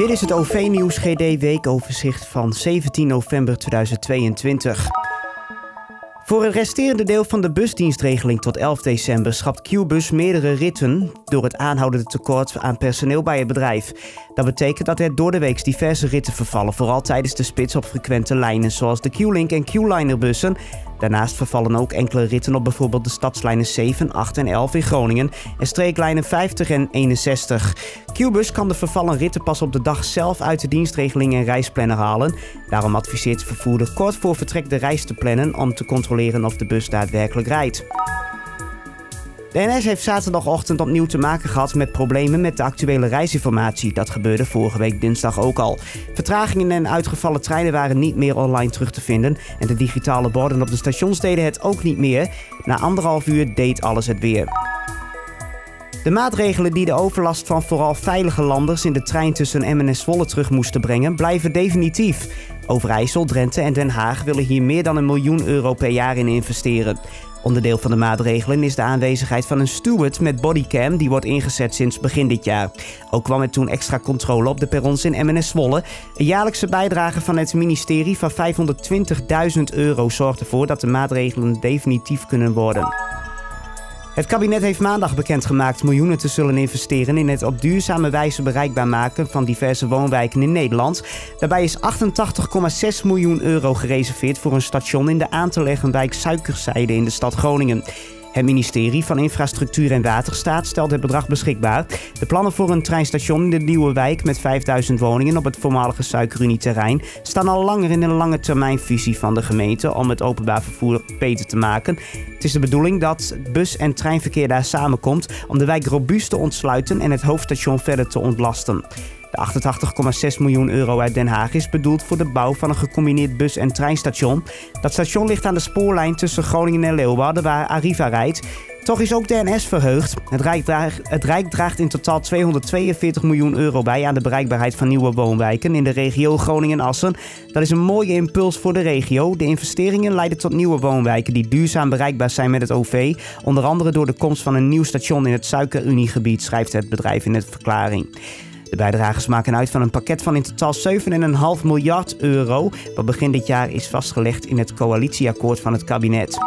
Dit is het OV-nieuws GD weekoverzicht van 17 november 2022. Voor het resterende deel van de busdienstregeling tot 11 december schapt Qbus meerdere ritten door het aanhoudende tekort aan personeel bij het bedrijf. Dat betekent dat er door de week diverse ritten vervallen, vooral tijdens de spits op frequente lijnen zoals de Q-Link en Q-Liner bussen. Daarnaast vervallen ook enkele ritten op bijvoorbeeld de stadslijnen 7, 8 en 11 in Groningen en streeklijnen 50 en 61. Qbus kan de vervallen ritten pas op de dag zelf uit de dienstregeling en reisplanner halen. Daarom adviseert de vervoerder kort voor vertrek de reis te plannen om te controleren of de bus daadwerkelijk rijdt. De NS heeft zaterdagochtend opnieuw te maken gehad met problemen met de actuele reisinformatie. Dat gebeurde vorige week dinsdag ook al. Vertragingen en uitgevallen treinen waren niet meer online terug te vinden. En de digitale borden op de stations deden het ook niet meer. Na anderhalf uur deed alles het weer. De maatregelen die de overlast van vooral veilige landers in de trein tussen Emmen en terug moesten brengen, blijven definitief. Overijssel, Drenthe en Den Haag willen hier meer dan een miljoen euro per jaar in investeren. Onderdeel van de maatregelen is de aanwezigheid van een steward met bodycam die wordt ingezet sinds begin dit jaar. Ook kwam er toen extra controle op de perrons in Emmen en Zwolle. Een jaarlijkse bijdrage van het ministerie van 520.000 euro zorgt ervoor dat de maatregelen definitief kunnen worden. Het kabinet heeft maandag bekendgemaakt miljoenen te zullen investeren in het op duurzame wijze bereikbaar maken van diverse woonwijken in Nederland. Daarbij is 88,6 miljoen euro gereserveerd voor een station in de aan te leggen wijk Suikerzijde in de stad Groningen. Het ministerie van Infrastructuur en Waterstaat stelt het bedrag beschikbaar. De plannen voor een treinstation in de Nieuwe Wijk met 5000 woningen op het voormalige Suikerunie-terrein staan al langer in een lange termijnvisie van de gemeente om het openbaar vervoer beter te maken. Het is de bedoeling dat bus- en treinverkeer daar samenkomt om de wijk robuust te ontsluiten en het hoofdstation verder te ontlasten. De 88,6 miljoen euro uit Den Haag is bedoeld voor de bouw van een gecombineerd bus- en treinstation. Dat station ligt aan de spoorlijn tussen Groningen en Leeuwarden, waar Arriva rijdt. Toch is ook de NS verheugd. Het Rijk, draagt, het draagt in totaal 242 miljoen euro bij aan de bereikbaarheid van nieuwe woonwijken in de regio Groningen-Assen. Dat is een mooie impuls voor de regio. De investeringen leiden tot nieuwe woonwijken die duurzaam bereikbaar zijn met het OV. Onder andere door de komst van een nieuw station in het Suikeruniegebied, schrijft het bedrijf in de verklaring. De bijdragers maken uit van een pakket van in totaal 7,5 miljard euro, wat begin dit jaar is vastgelegd in het coalitieakkoord van het kabinet.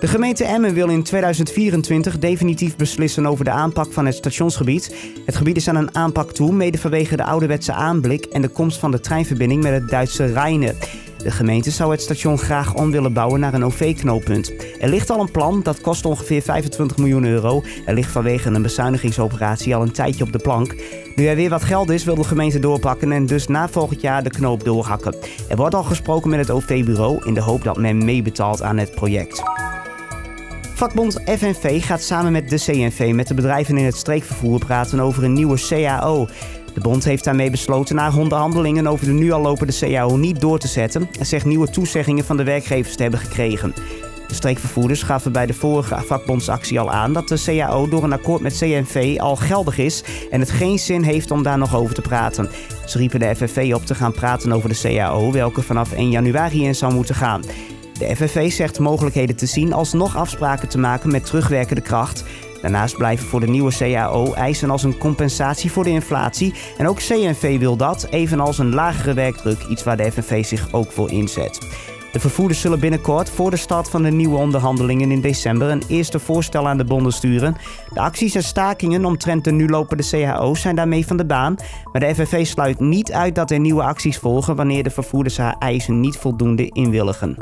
De gemeente Emmen wil in 2024 definitief beslissen over de aanpak van het stationsgebied. Het gebied is aan een aanpak toe, mede vanwege de ouderwetse aanblik en de komst van de treinverbinding met het Duitse Rijnen. De gemeente zou het station graag om willen bouwen naar een OV-knooppunt. Er ligt al een plan, dat kost ongeveer 25 miljoen euro. Er ligt vanwege een bezuinigingsoperatie al een tijdje op de plank. Nu er weer wat geld is, wil de gemeente doorpakken en dus na volgend jaar de knoop doorhakken. Er wordt al gesproken met het OV-bureau in de hoop dat men meebetaalt aan het project. Vakbond FNV gaat samen met de CNV met de bedrijven in het streekvervoer praten over een nieuwe CAO. De bond heeft daarmee besloten na onderhandelingen over de nu al lopende CAO niet door te zetten en zegt nieuwe toezeggingen van de werkgevers te hebben gekregen. De streekvervoerders gaven bij de vorige vakbondsactie al aan dat de CAO door een akkoord met CNV al geldig is en het geen zin heeft om daar nog over te praten. Ze riepen de FNV op te gaan praten over de CAO, welke vanaf 1 januari in zou moeten gaan. De FNV zegt mogelijkheden te zien als nog afspraken te maken met terugwerkende kracht. Daarnaast blijven voor de nieuwe CAO eisen als een compensatie voor de inflatie. En ook CNV wil dat, evenals een lagere werkdruk, iets waar de FNV zich ook voor inzet. De vervoerders zullen binnenkort voor de start van de nieuwe onderhandelingen in december een eerste voorstel aan de bonden sturen. De acties en stakingen omtrent de nu lopende CAO's zijn daarmee van de baan. Maar de FNV sluit niet uit dat er nieuwe acties volgen wanneer de vervoerders haar eisen niet voldoende inwilligen.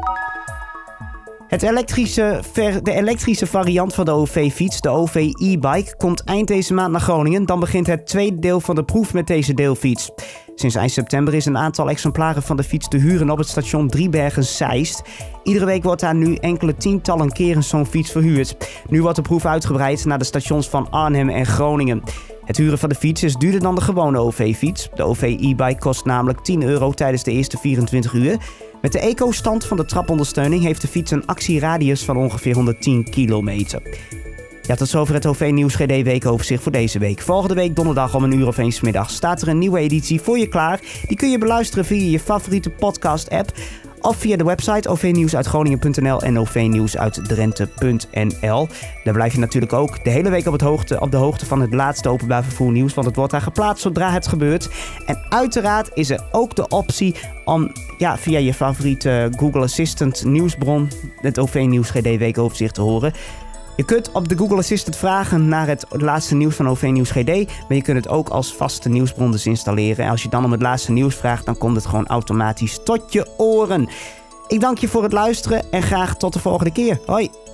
Het elektrische de elektrische variant van de OV-fiets, de OV e-bike, komt eind deze maand naar Groningen. Dan begint het tweede deel van de proef met deze deelfiets. Sinds eind september is een aantal exemplaren van de fiets te huren op het station Driebergen-Zeist. Iedere week wordt daar nu enkele tientallen keren zo'n fiets verhuurd. Nu wordt de proef uitgebreid naar de stations van Arnhem en Groningen. Het huren van de fiets is duurder dan de gewone OV-fiets. De OV e-bike kost namelijk 10 euro tijdens de eerste 24 uur. Met de eco-stand van de trapondersteuning heeft de fiets een actieradius van ongeveer 110 kilometer. Ja, tot zover het OV Nieuws GD weekoverzicht voor deze week. Volgende week donderdag om een uur of eens middag staat er een nieuwe editie voor je klaar. Die kun je beluisteren via je favoriete podcast app. Of via de website ovnieuwsuitgroningen.nl en ovnieuwsuitdrenthe.nl. Daar blijf je natuurlijk ook de hele week op, het hoogte, op de hoogte van het laatste openbaar vervoer nieuws. Want het wordt daar geplaatst zodra het gebeurt. En uiteraard is er ook de optie om ja, via je favoriete Google Assistant nieuwsbron het OV Nieuws GD weekoverzicht te horen. Je kunt op de Google Assistant vragen naar het laatste nieuws van OV Nieuws GD. Maar je kunt het ook als vaste nieuwsbron dus installeren. En als je dan om het laatste nieuws vraagt, dan komt het gewoon automatisch tot je oren. Ik dank je voor het luisteren en graag tot de volgende keer. Hoi!